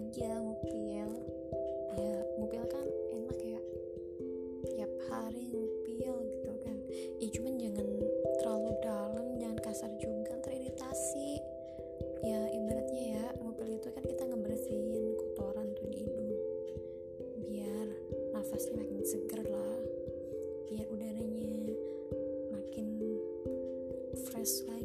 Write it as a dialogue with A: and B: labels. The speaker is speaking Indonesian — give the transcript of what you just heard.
A: aja ngupil. Ya ngupil kan enak ya. Tiap hari ngupil gitu kan. Ya cuman jangan terlalu dalam jangan kasar juga teriritasi ya ibaratnya ya ngupil itu kan kita ngebersihin kotoran tuh di hidung. Biar nafasnya makin seger lah. Biar udaranya makin fresh lah